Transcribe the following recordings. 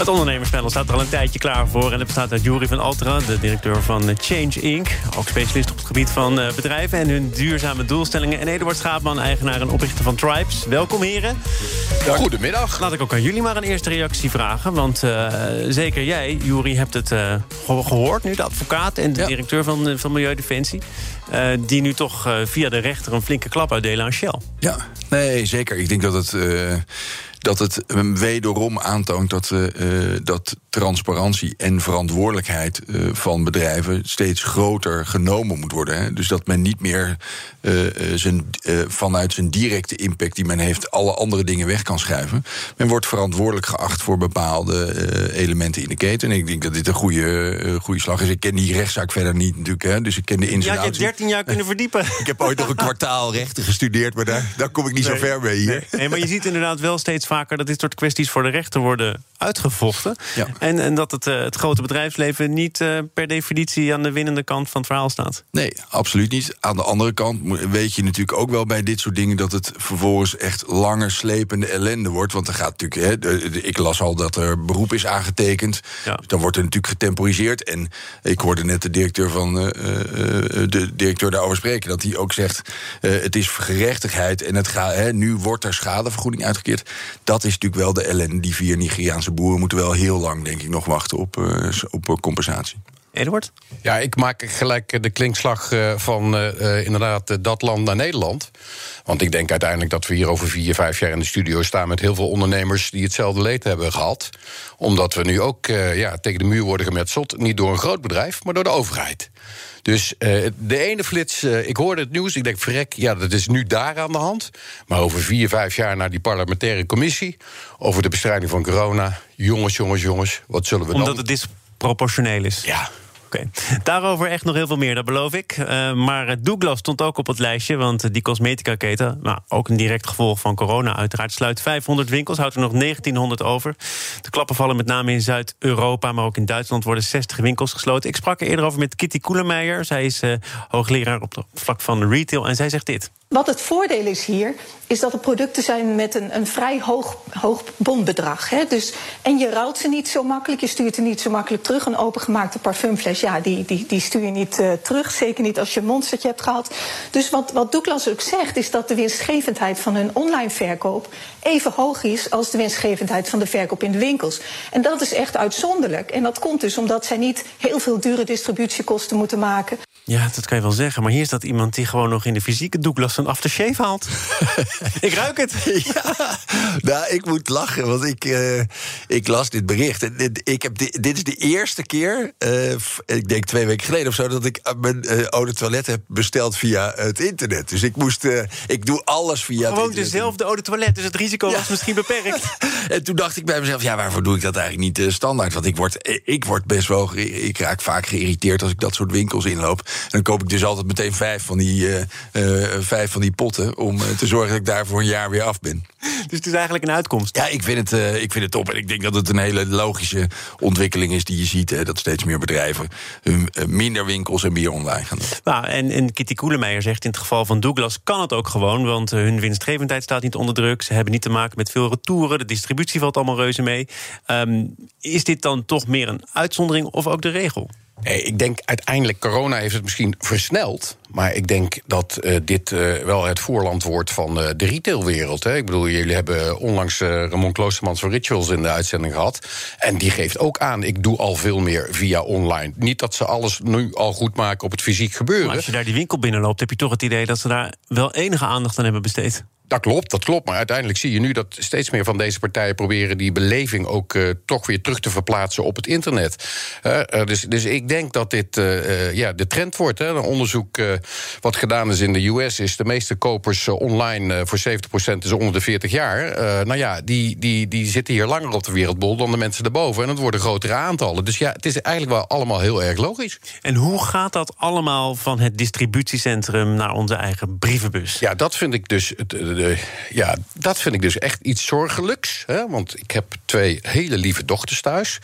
Het ondernemerspanel staat er al een tijdje klaar voor. En het bestaat uit Jury van Altera, de directeur van eh, Change Inc. Ook specialist op het gebied van eh, bedrijven en hun duurzame doelstellingen. En Eduard Schaapman, eigenaar en oprichter van Tribes. Welkom heren. Goedemiddag. Laat ik ook aan jullie maar een eerste reactie vragen. Want uh, zeker jij, Jury, hebt het uh, gehoord nu, de advocaat en de ja. directeur van, van Milieudefensie. Uh, die nu toch via de rechter een flinke klap uitdelen aan Shell. Ja, nee, zeker. Ik denk dat het dat het wederom aantoont dat, uh, dat transparantie en verantwoordelijkheid uh, van bedrijven steeds groter genomen moet worden. Hè. Dus dat men niet meer zijn, vanuit zijn directe impact die men heeft, alle andere dingen weg kan schuiven. Men wordt verantwoordelijk geacht voor bepaalde elementen in de keten. En ik denk dat dit een goede, goede slag is. Ik ken die rechtszaak verder niet natuurlijk, hè, dus ik ken de ins Ja, je hebt 13 jaar kunnen verdiepen. ik heb ooit nog een kwartaal rechten gestudeerd, maar daar, daar kom ik niet nee, zo ver mee hier. Nee, maar je ziet inderdaad wel steeds vaker dat dit soort kwesties voor de rechter worden uitgevochten. Ja. En, en dat het, uh, het grote bedrijfsleven niet uh, per definitie aan de winnende kant van het verhaal staat. Nee, absoluut niet. Aan de andere kant weet je natuurlijk ook wel bij dit soort dingen dat het vervolgens echt langer slepende ellende wordt. Want er gaat natuurlijk, hè, ik las al dat er beroep is aangetekend. Ja. Dan wordt er natuurlijk getemporiseerd. En ik hoorde net de directeur van uh, de directeur daarover spreken, dat hij ook zegt: het is gerechtigheid en het gaat, hè, nu wordt er schadevergoeding uitgekeerd. Dat is natuurlijk wel de ellende die via Nigeriaanse boeren moeten wel heel lang, denk ik, nog wachten op, uh, op compensatie. Eduard? Ja, ik maak gelijk de klinkslag van uh, inderdaad dat land naar Nederland. Want ik denk uiteindelijk dat we hier over vier, vijf jaar in de studio staan met heel veel ondernemers die hetzelfde leed hebben gehad. Omdat we nu ook uh, ja, tegen de muur worden gemetseld. Niet door een groot bedrijf, maar door de overheid. Dus uh, de ene flits, uh, ik hoorde het nieuws, ik denk, verrek, ja, dat is nu daar aan de hand. Maar over vier, vijf jaar naar die parlementaire commissie... over de bestrijding van corona, jongens, jongens, jongens, wat zullen we Omdat dan... het disproportioneel is? Ja. Oké, daarover echt nog heel veel meer, dat beloof ik. Uh, maar Douglas stond ook op het lijstje, want die cosmetica-keten... Nou, ook een direct gevolg van corona uiteraard... sluit 500 winkels, houdt er nog 1900 over. De klappen vallen met name in Zuid-Europa... maar ook in Duitsland worden 60 winkels gesloten. Ik sprak er eerder over met Kitty Koelemeijer. Zij is hoogleraar op het vlak van retail en zij zegt dit. Wat het voordeel is hier, is dat er producten zijn met een, een vrij hoog, hoog bondbedrag. Hè? Dus, en je rouwt ze niet zo makkelijk, je stuurt ze niet zo makkelijk terug. Een opengemaakte parfumfles, ja, die, die, die stuur je niet uh, terug. Zeker niet als je een monstertje hebt gehad. Dus wat, wat Douglas ook zegt, is dat de winstgevendheid van hun online verkoop even hoog is als de winstgevendheid van de verkoop in de winkels. En dat is echt uitzonderlijk. En dat komt dus omdat zij niet heel veel dure distributiekosten moeten maken. Ja, dat kan je wel zeggen. Maar hier staat iemand die gewoon nog in de fysieke Douglas een aftershave haalt. ik ruik het. Ja, nou, ik moet lachen, want ik, uh, ik las dit bericht. Ik heb dit, dit is de eerste keer, uh, ik denk twee weken geleden of zo... dat ik mijn uh, eau de toilet heb besteld via het internet. Dus ik moest, ik doe alles via Gewoon het internet. dezelfde eau de toilet, dus het risico ja. was misschien beperkt. en toen dacht ik bij mezelf, ja, waarvoor doe ik dat eigenlijk niet standaard? Want ik word, ik word best wel, ik raak vaak geïrriteerd als ik dat soort winkels inloop. Dan koop ik dus altijd meteen vijf van die, vijf van die potten... om te zorgen dat ik daar voor een jaar weer af ben. Dus het is eigenlijk een uitkomst. Ja, ik vind het, uh, ik vind het top. En ik denk dat het een hele logische ontwikkeling is die je ziet. Hè, dat steeds meer bedrijven hun, uh, minder winkels en meer online gaan doen. Nou, en, en Kitty Koelemeijer zegt in het geval van Douglas kan het ook gewoon. Want hun winstgevendheid staat niet onder druk. Ze hebben niet te maken met veel retouren. De distributie valt allemaal reuze mee. Um, is dit dan toch meer een uitzondering of ook de regel? Nee, ik denk uiteindelijk, corona heeft het misschien versneld. Maar ik denk dat uh, dit uh, wel het voorland wordt van de retailwereld. Hè. Ik bedoel, jullie hebben onlangs Ramon Kloostermans van Rituals in de uitzending gehad. En die geeft ook aan, ik doe al veel meer via online. Niet dat ze alles nu al goed maken op het fysiek gebeuren. Maar als je daar die winkel binnenloopt, heb je toch het idee dat ze daar wel enige aandacht aan hebben besteed. Dat klopt, dat klopt. Maar uiteindelijk zie je nu dat steeds meer van deze partijen proberen die beleving ook uh, toch weer terug te verplaatsen op het internet. Uh, uh, dus, dus ik denk dat dit ja, de trend wordt. Hè. Een onderzoek wat gedaan is in de US, is de meeste kopers online voor 70% is onder de 40 jaar. nou ja, die, die, die zitten hier langer op de wereldbol dan de mensen erboven. En het worden grotere aantallen. Dus ja, het is eigenlijk wel allemaal heel erg logisch. En hoe gaat dat allemaal van het distributiecentrum naar onze eigen brievenbus? Ja, dat vind ik dus, de, ja, dat vind ik dus echt iets zorgelijks. Hè? Want ik heb twee hele lieve dochters thuis.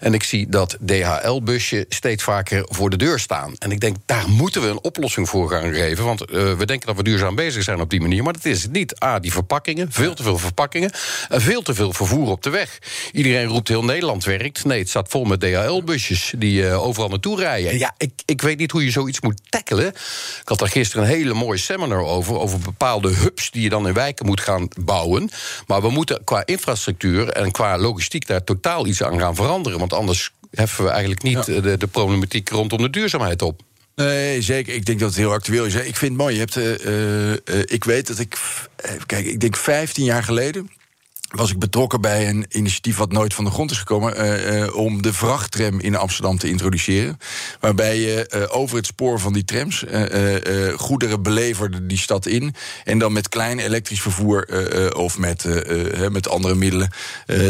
En ik zie dat DHL-busje steeds vaker voor de deur staan. En ik denk, daar moeten we een oplossing voor gaan geven. Want uh, we denken dat we duurzaam bezig zijn op die manier. Maar dat is het niet. A, die verpakkingen, veel te veel verpakkingen. En veel te veel vervoer op de weg. Iedereen roept heel Nederland werkt. Nee, het staat vol met DHL-busjes die uh, overal naartoe rijden. En ja, ik, ik weet niet hoe je zoiets moet tackelen. Ik had daar gisteren een hele mooie seminar over. Over bepaalde hubs die je dan in wijken moet gaan bouwen. Maar we moeten qua infrastructuur en qua logistiek daar totaal iets aan gaan veranderen. Want anders heffen we eigenlijk niet de, de problematiek rondom de duurzaamheid op. Nee, zeker. Ik denk dat het heel actueel is. Ik vind het mooi. Je hebt, uh, uh, ik weet dat ik. Kijk, ik denk 15 jaar geleden was ik betrokken bij een initiatief wat nooit van de grond is gekomen... Uh, uh, om de vrachttram in Amsterdam te introduceren. Waarbij je uh, over het spoor van die trams goederen beleverde die stad in... en dan met klein elektrisch vervoer of met, met andere middelen...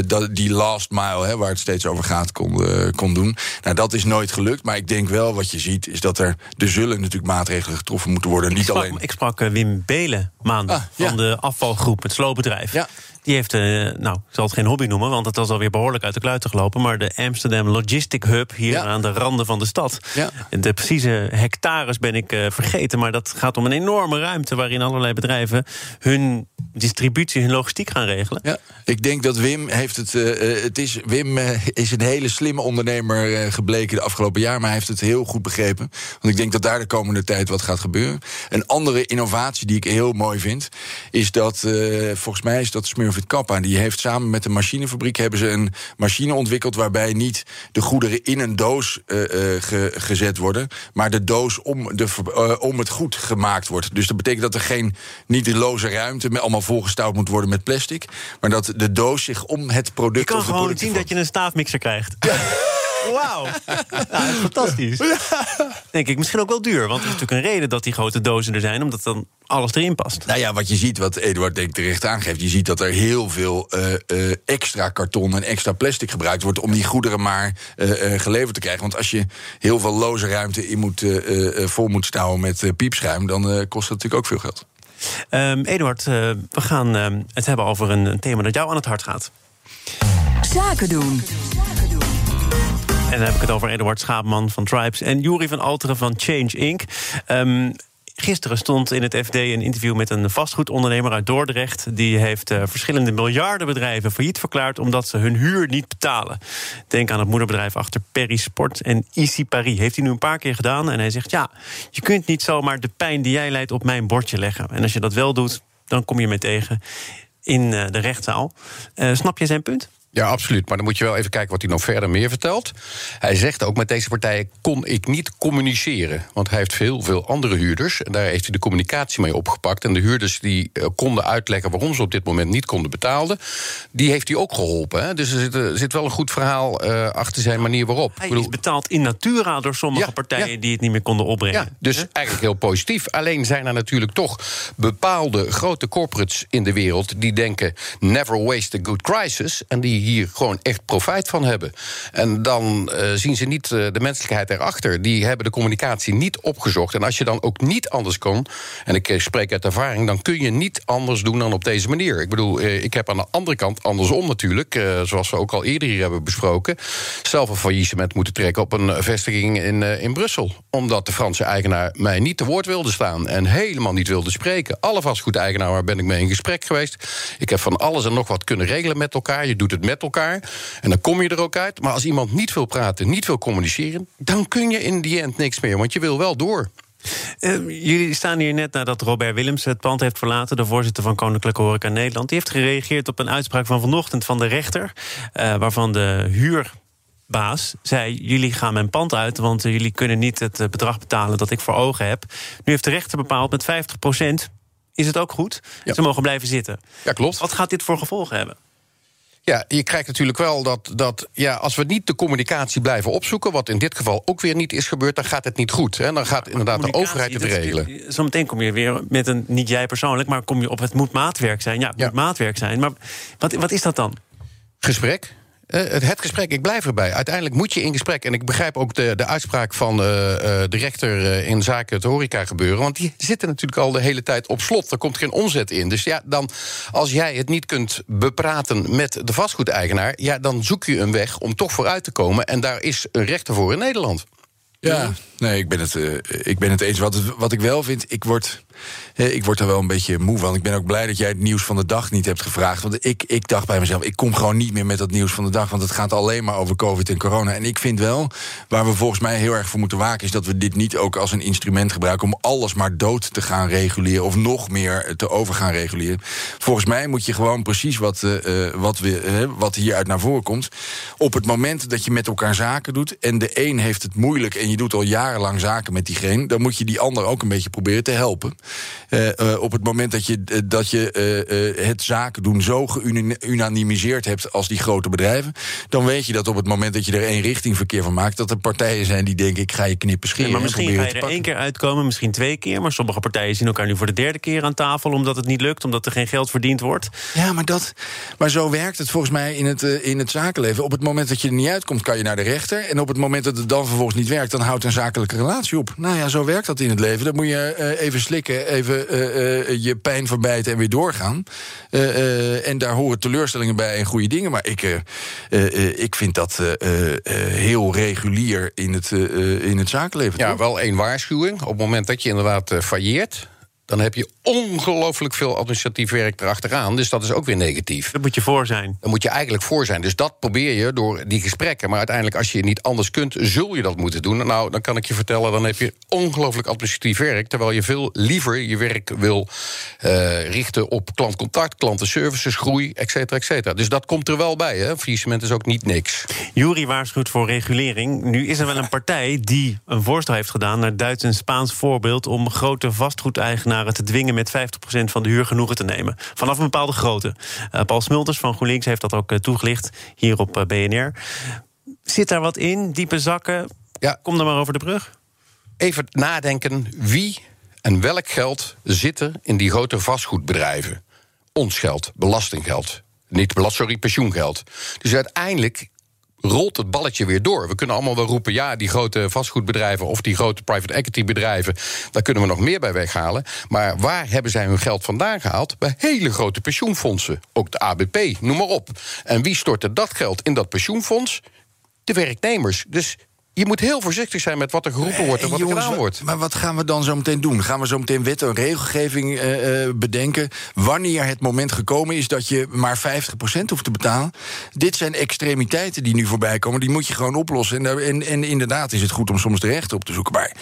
dat, die last mile, hè, waar het steeds over gaat, kon, kon doen. Nou, dat is nooit gelukt, maar ik denk wel wat je ziet... is dat er, er zullen natuurlijk maatregelen getroffen moeten worden. Niet ik sprak, alleen... Ik sprak Wim Belen maandag ah, ja. van de afvalgroep, het sloopbedrijf... Ja. Die heeft, uh, nou, ik zal het geen hobby noemen, want het was alweer behoorlijk uit de kluiten gelopen. Maar de Amsterdam Logistic Hub hier aan de randen van de stad. Ja. De precieze hectares ben ik uh, vergeten, maar dat gaat om een enorme ruimte waarin allerlei bedrijven hun distributie, hun logistiek gaan regelen. Ja, ik denk dat Wim heeft het. Uh, het is, Wim is een hele slimme ondernemer gebleken de afgelopen jaar, maar hij heeft het heel goed begrepen. Want ik denk dat daar de komende tijd wat gaat gebeuren. Een andere innovatie die ik heel mooi vind, is dat volgens mij is dat Smurf Smurfit Kappa. Die heeft samen met de machinefabriek hebben ze een machine ontwikkeld waarbij niet de goederen in een doos uh, ge, gezet worden, maar de doos om, de, uh, om het goed gemaakt wordt. Dus dat betekent dat er geen niet de loze ruimte met allemaal volgestouwd moet worden met plastic, maar dat de doos zich om het product. Je kan gewoon zien dat je een staafmixer krijgt. Ja. Wauw. Nou, fantastisch. Denk ik misschien ook wel duur. Want er is natuurlijk een reden dat die grote dozen er zijn. Omdat dan alles erin past. Nou ja, wat je ziet, wat Eduard denk terecht aangeeft... je ziet dat er heel veel uh, uh, extra karton en extra plastic gebruikt wordt... om die goederen maar uh, geleverd te krijgen. Want als je heel veel loze ruimte in moet, vol moet stouwen met piepschuim... dan kost dat natuurlijk ook veel geld. Um, Eduard, we gaan ehm, het hebben over een thema dat jou aan het hart gaat. Zaken doen. En dan heb ik het over Eduard Schaapman van Tribes en Jury van Alteren van Change Inc. Um, Gisteren stond in het FD een interview met een vastgoedondernemer uit Dordrecht. Die heeft uh, verschillende miljardenbedrijven failliet verklaard omdat ze hun huur niet betalen. Denk aan het moederbedrijf achter Perry Sport en Easy Paris. Heeft hij nu een paar keer gedaan en hij zegt: Ja, je kunt niet zomaar de pijn die jij leidt op mijn bordje leggen. En als je dat wel doet, dan kom je mee tegen in uh, de rechtszaal. Uh, snap je zijn punt? Ja, absoluut. Maar dan moet je wel even kijken wat hij nog verder meer vertelt. Hij zegt ook, met deze partijen kon ik niet communiceren. Want hij heeft heel veel andere huurders. En daar heeft hij de communicatie mee opgepakt. En de huurders die uh, konden uitleggen waarom ze op dit moment niet konden betalen... die heeft hij ook geholpen. Hè? Dus er zit, er zit, wel een goed verhaal uh, achter zijn manier waarop. Hij bedoel, is betaald in natura door sommige ja, partijen... Ja. die het niet meer konden opbrengen. Ja, dus He? eigenlijk heel positief. Alleen zijn er natuurlijk toch bepaalde grote corporates in de wereld... die denken, never waste a good crisis... en die hier gewoon echt profijt van hebben. En dan uh, zien ze niet uh, de menselijkheid erachter. Die hebben de communicatie niet opgezocht. En als je dan ook niet anders kan, en ik uh, spreek uit ervaring, dan kun je niet anders doen dan op deze manier. Ik bedoel, ik heb aan de andere kant andersom natuurlijk, zoals we ook al eerder hier hebben besproken, zelf een faillissement moeten trekken op een vestiging in, in Brussel. Omdat de Franse eigenaar mij niet te woord wilde staan en helemaal niet wilde spreken. Alle vastgoedeigenaren ben ik mee in gesprek geweest. Ik heb van alles en nog wat kunnen regelen met elkaar. Je doet het met elkaar. En dan kom je er ook uit. Maar als iemand niet wil praten, niet wil communiceren, dan kun je in die end niks meer. Want je wil wel door. Uh, jullie staan hier net nadat Robert Willems het pand heeft verlaten, de voorzitter van Koninklijke Horeca Nederland. Die heeft gereageerd op een uitspraak van vanochtend van de rechter, uh, waarvan de huurbaas zei: Jullie gaan mijn pand uit, want uh, jullie kunnen niet het bedrag betalen dat ik voor ogen heb. Nu heeft de rechter bepaald met 50% is het ook goed. Ja. Ze mogen blijven zitten. Ja, klopt. Wat gaat dit voor gevolgen hebben? Ja, je krijgt natuurlijk wel dat, dat ja, als we niet de communicatie blijven opzoeken, wat in dit geval ook weer niet is gebeurd, dan gaat het niet goed. Hè? Dan gaat inderdaad de overheid het regelen. Zometeen kom je weer met een, niet jij persoonlijk, maar kom je op het moet maatwerk zijn. Ja, het moet maatwerk zijn. Maar wat, wat is dat dan? Gesprek. Uh, het gesprek, ik blijf erbij. Uiteindelijk moet je in gesprek. En ik begrijp ook de, de uitspraak van uh, de rechter in zaken het horeca gebeuren. Want die zitten natuurlijk al de hele tijd op slot. Er komt geen omzet in. Dus ja, dan, als jij het niet kunt bepraten met de vastgoedeigenaar... ja, dan zoek je een weg om toch vooruit te komen. En daar is een rechter voor in Nederland. Ja, nee, ik ben het, uh, ik ben het eens. Wat, wat ik wel vind, ik word, ik word er wel een beetje moe van. Ik ben ook blij dat jij het nieuws van de dag niet hebt gevraagd. Want ik, ik dacht bij mezelf, ik kom gewoon niet meer met dat nieuws van de dag. Want het gaat alleen maar over COVID en corona. En ik vind wel, waar we volgens mij heel erg voor moeten waken... is dat we dit niet ook als een instrument gebruiken... om alles maar dood te gaan reguleren. Of nog meer te over gaan reguleren. Volgens mij moet je gewoon precies wat, uh, wat, we, wat hieruit naar voren komt... op het moment dat je met elkaar zaken doet... en de een heeft het moeilijk... en je doet al jarenlang zaken met diegene... dan moet je die ander ook een beetje proberen te helpen. Uh, uh, op het moment dat je, uh, dat je het zaken doen zo geunanimiseerd hebt als die grote bedrijven... dan weet je dat op het moment dat je er één richting verkeer van maakt... dat er partijen zijn die denken, ik ga je knippen scheren. Ja, maar misschien ga je er één keer uitkomen, misschien twee keer... maar sommige partijen zien elkaar nu voor de derde keer aan tafel... omdat het niet lukt, omdat er geen geld verdiend wordt. Ja, maar, dat, maar zo werkt het volgens mij in het, in het zakenleven. Op het moment dat je er niet uitkomt, kan je naar de rechter... en op het moment dat het dan vervolgens niet werkt... dan houdt een relatie op. Nou ja, zo werkt dat in het leven. Dan moet je uh, even slikken, even uh, uh, je pijn verbijten en weer doorgaan. en daar horen teleurstellingen bij en goede dingen. Maar ik, ik vind dat heel regulier in het, in het zakenleven. Ja, wel één waarschuwing. Op het moment dat je inderdaad failleert dan heb je ongelooflijk veel administratief werk erachteraan. Dus dat is ook weer negatief. Daar moet je voor zijn. Daar moet je eigenlijk voor zijn. Dus dat probeer je door die gesprekken. Maar uiteindelijk, als je niet anders kunt, zul je dat moeten doen. Nou, dan kan ik je vertellen, dan heb je ongelooflijk administratief werk. Terwijl je veel liever je werk wil uh, richten op klantcontact, klantenservices, groei, et cetera, et cetera. Dus dat komt er wel bij. Hè. Faillissement is ook niet niks. Jury waarschuwt voor regulering. Nu is er wel een partij die een voorstel heeft gedaan naar Duits en Spaans voorbeeld om grote vastgoedeigenaren te dwingen met 50% van de huur genoegen te nemen. Vanaf een bepaalde grootte. Uh, Paul Smulters van GroenLinks heeft dat ook uh, toegelicht hier op uh, BNR. Zit daar wat in? Diepe zakken? Ja. Kom dan maar over de brug. Even nadenken wie en welk geld zit er in die grote vastgoedbedrijven? Ons geld, belastinggeld. Niet sorry, pensioengeld. Dus uiteindelijk rolt het balletje weer door. We kunnen allemaal wel roepen, ja, die grote vastgoedbedrijven of die grote private equity bedrijven, daar kunnen we nog meer bij weghalen. Maar waar hebben zij hun geld vandaan gehaald? Bij hele grote pensioenfondsen. Ook de ABP, noem maar op. En wie stortte dat geld in dat pensioenfonds? De werknemers. Dus je moet heel voorzichtig zijn met wat er geroepen wordt en, wat er gedaan wordt. Maar wat gaan we dan zo meteen doen? Gaan we zo meteen wet en regelgeving uh, bedenken? Wanneer het moment gekomen is dat je maar 50% hoeft te betalen? Dit zijn extremiteiten die nu voorbij komen. Die moet je gewoon oplossen. En, en, en inderdaad is het goed om soms de rechten op te zoeken. Maar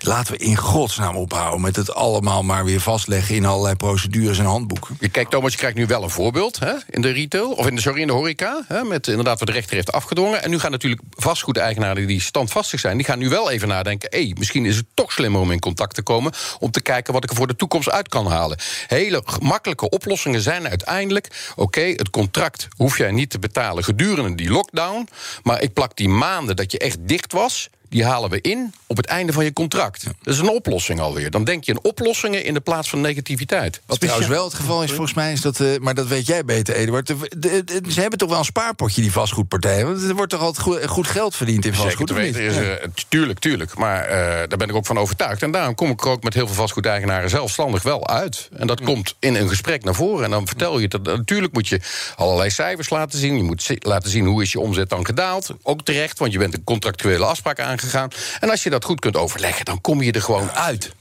laten we in godsnaam ophouden met het allemaal maar weer vastleggen in allerlei procedures en handboeken. Je kijkt, Thomas, je krijgt nu wel een voorbeeld hè, in de retail, of in de, sorry, in de horeca. Hè, met inderdaad wat de rechter heeft afgedwongen. En nu gaan natuurlijk vastgoedeigenaren die stand standvastig zijn, die gaan nu wel even nadenken: hey, misschien is het toch slimmer om in contact te komen. om te kijken wat ik er voor de toekomst uit kan halen. Hele makkelijke oplossingen zijn uiteindelijk: oké, het contract hoef jij niet te betalen gedurende die lockdown. maar ik plak die maanden dat je echt dicht was die halen we in op het einde van je contract. Dat is een oplossing alweer. Dan denk je in oplossingen in de plaats van negativiteit. Wat trouwens wel het geval is, volgens mij, is dat, uh, maar dat weet jij beter, Eduard. ze hebben toch wel een spaarpotje, die vastgoedpartijen. Want er wordt toch altijd goed, geld verdiend in vastgoed. Zeker te weten, is, uh, tuurlijk, tuurlijk. Maar uh, daar ben ik ook van overtuigd. En daarom kom ik er ook met heel veel vastgoedeigenaren zelfstandig wel uit. En dat komt in een gesprek naar voren. En dan vertel je dat. Natuurlijk moet je allerlei cijfers laten zien. Je moet laten zien hoe is je omzet dan gedaald. Ook terecht, want je bent een contractuele afspraak gegaan. En als je dat goed kunt overleggen, dan kom je er gewoon uit.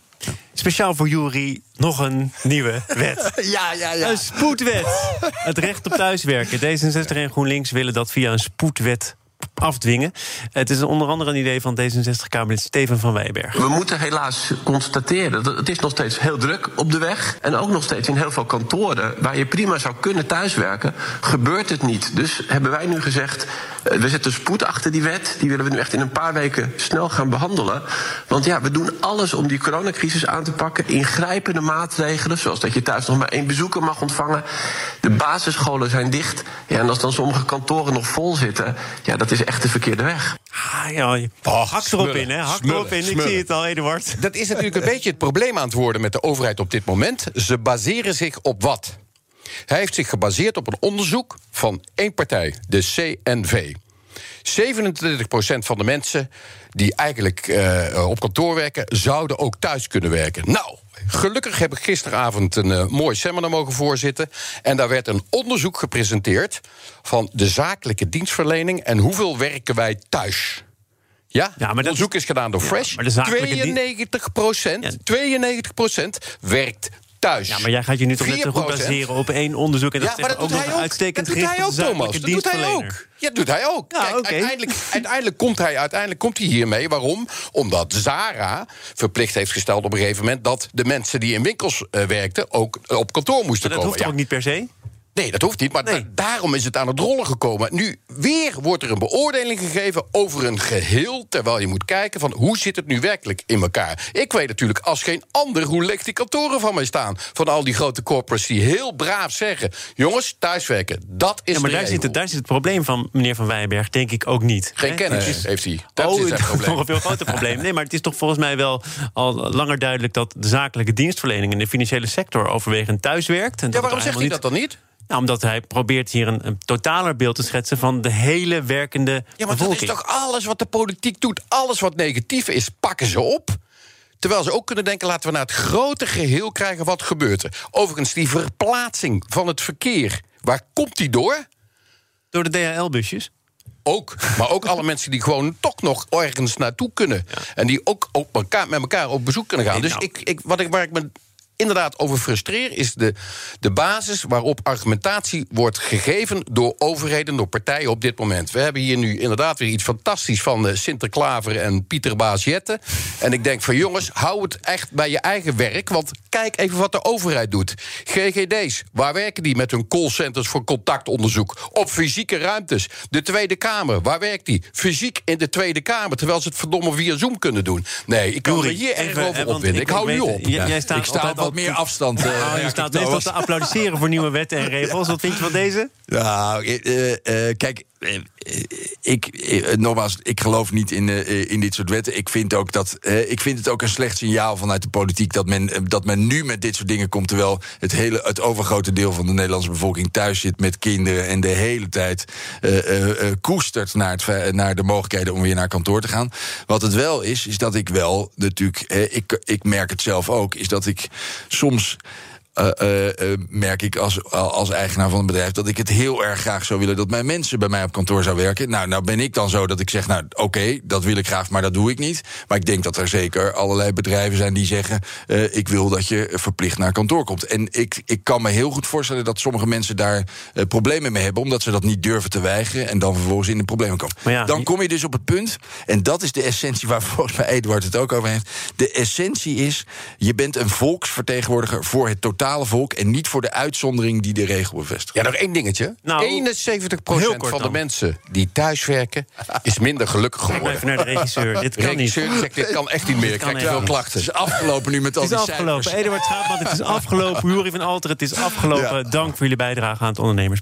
Speciaal voor Jury nog een nieuwe wet. ja, ja, ja. Een spoedwet. Het recht op thuiswerken. D66 en GroenLinks willen dat via een spoedwet afdwingen. Het is onder andere een idee van D66-Kamerlid Steven van Wijberg. We moeten helaas constateren dat het is nog steeds heel druk op de weg. En ook nog steeds in heel veel kantoren waar je prima zou kunnen thuiswerken, gebeurt het niet. Dus hebben wij nu gezegd, Eh, we zetten spoed achter die wet. Die willen we nu echt in een paar weken snel gaan behandelen. Want ja, we doen alles om die coronacrisis aan te pakken. Ingrijpende maatregelen, zoals dat je thuis nog maar één bezoeker mag ontvangen. De basisscholen zijn dicht. Ja, en als dan sommige kantoren nog vol zitten, ja, dat is echt de verkeerde weg. Ah, ja, hak erop smullen, in, hè? Hak smullen, erop in. Ik zie het al, Eduard. Dat is natuurlijk een beetje het probleem aan het worden met de overheid op dit moment. Ze baseren zich op wat? Hij heeft zich gebaseerd op een onderzoek van één partij, de CNV. 27% van de mensen die eigenlijk eh, op kantoor werken, zouden ook thuis kunnen werken. Nou, gelukkig heb ik gisteravond een eh, mooi seminar mogen voorzitten. En daar werd een onderzoek gepresenteerd van de zakelijke dienstverlening en hoeveel werken wij thuis. Ja, Ja, maar dat onderzoek is gedaan door Fresh. maar de zakelijke dien- 92 procent, 92% werkt thuis. Ja, maar jij gaat je nu toch net zo goed 4%. baseren op één onderzoek... en dat Ja, maar dat ook doet nog hij ook. uitstekend Dat doet hij ook, Thomas. Dat doet hij ook. Ja, dat doet hij ook. Ja, Kijk, uiteindelijk, uiteindelijk, komt hij, uiteindelijk komt hij hiermee. Waarom? Omdat Zara verplicht heeft gesteld op een gegeven moment... dat de mensen die in winkels eh, werkten ook op kantoor moesten Maar dat komen. hoeft Ja. ook niet per se? Nee, dat hoeft niet, maar Nee. da- daarom is het aan het rollen gekomen. Nu, weer wordt er een beoordeling gegeven over een geheel... terwijl je moet kijken van hoe zit het nu werkelijk in elkaar. Ik weet natuurlijk als geen ander hoe leeg die kantoren van mij staan. Van al die grote corporates die heel braaf zeggen... jongens, thuiswerken, dat is Ja, maar daar zit, het, daar zit het probleem van meneer Van Wijnberg, denk ik ook niet. Geen Hè? kennis is- heeft hij. Dat oh, is het nog probleem. een veel groter probleem. Nee, maar het is toch volgens mij wel al langer duidelijk... dat de zakelijke dienstverlening in de financiële sector overwegend thuis werkt. En Ja, waarom zegt hij dat dan niet? Nou, omdat hij probeert hier een, een totaler beeld te schetsen... van de hele werkende Ja, maar dat is toch alles wat de politiek doet, alles wat negatief is, pakken ze op. Terwijl ze ook kunnen denken, laten we naar het grote geheel krijgen wat gebeurt er. Overigens, die verplaatsing van het verkeer, waar komt die door? Door de DHL-busjes. Ook. Maar ook alle mensen die gewoon toch nog ergens naartoe kunnen. En die ook op elkaar, met elkaar op bezoek kunnen gaan. Nee, Dus nou. ik, ik, wat ik, waar ik me inderdaad over frustreer... is de, de basis waarop argumentatie wordt gegeven... door overheden, door partijen op dit moment. We hebben hier nu inderdaad weer iets fantastisch... van eh, Sinterklaver en Pieter Baas Jetten. En ik denk van jongens, hou het echt bij je eigen werk... want kijk even wat de overheid doet. GGD's, waar werken die met hun callcenters voor contactonderzoek? Op fysieke ruimtes. De Tweede Kamer, waar werkt die? Fysiek in de Tweede Kamer, terwijl ze het verdomme via Zoom kunnen doen. Nee, ik kan er hier erg even, over want opwinden. Ik, hou nu op. Jij staat ik sta altijd op wat meer afstand. Oh, je staat meestal Thomas. te applaudisseren voor nieuwe wetten en regels. Wat vind je van deze? Nou, eh, eh, kijk, ik, eh, nogmaals, ik geloof niet in, eh, in dit soort wetten. Ik vind, ook dat, eh, ik vind het ook een slecht signaal vanuit de politiek dat men, eh, dat men nu met dit soort dingen komt. Terwijl het, hele, het overgrote deel van de Nederlandse bevolking thuis zit met kinderen en de hele tijd eh, eh, eh, koestert naar, het, naar de mogelijkheden om weer naar kantoor te gaan. Wat het wel is, is dat ik wel natuurlijk, eh, ik, ik merk het zelf ook, is dat ik soms. Eh, eh, eh, merk ik als, als eigenaar van een bedrijf dat ik het heel erg graag zou willen dat mijn mensen bij mij op kantoor zou werken. Nou, nou ben ik dan zo dat ik zeg, nou oké, dat wil ik graag, maar dat doe ik niet. Maar ik denk dat er zeker allerlei bedrijven zijn die zeggen, ik wil dat je verplicht naar kantoor komt. En ik, ik kan me heel goed voorstellen dat sommige mensen daar problemen mee hebben, omdat ze dat niet durven te weigeren en dan vervolgens in de problemen komen. Ja, dan kom je dus op het punt, en dat is de essentie waar volgens mij Eduard het ook over heeft. De essentie is, je bent een volksvertegenwoordiger voor het totale volk en niet voor de uitzondering die de regel bevestigt. Ja, nog één dingetje. Nou, 71% heel kort van de mensen die thuiswerken... is minder gelukkig Kijk maar geworden. even naar de regisseur. Dit kan niet. Regisseur die zegt, dit kan echt niet meer. Ik krijg veel klachten. Het is afgelopen nu met al Het is afgelopen. Eduard Schaapman, het is afgelopen. Jury van Alter, het is afgelopen. Dank voor jullie bijdrage aan het ondernemers.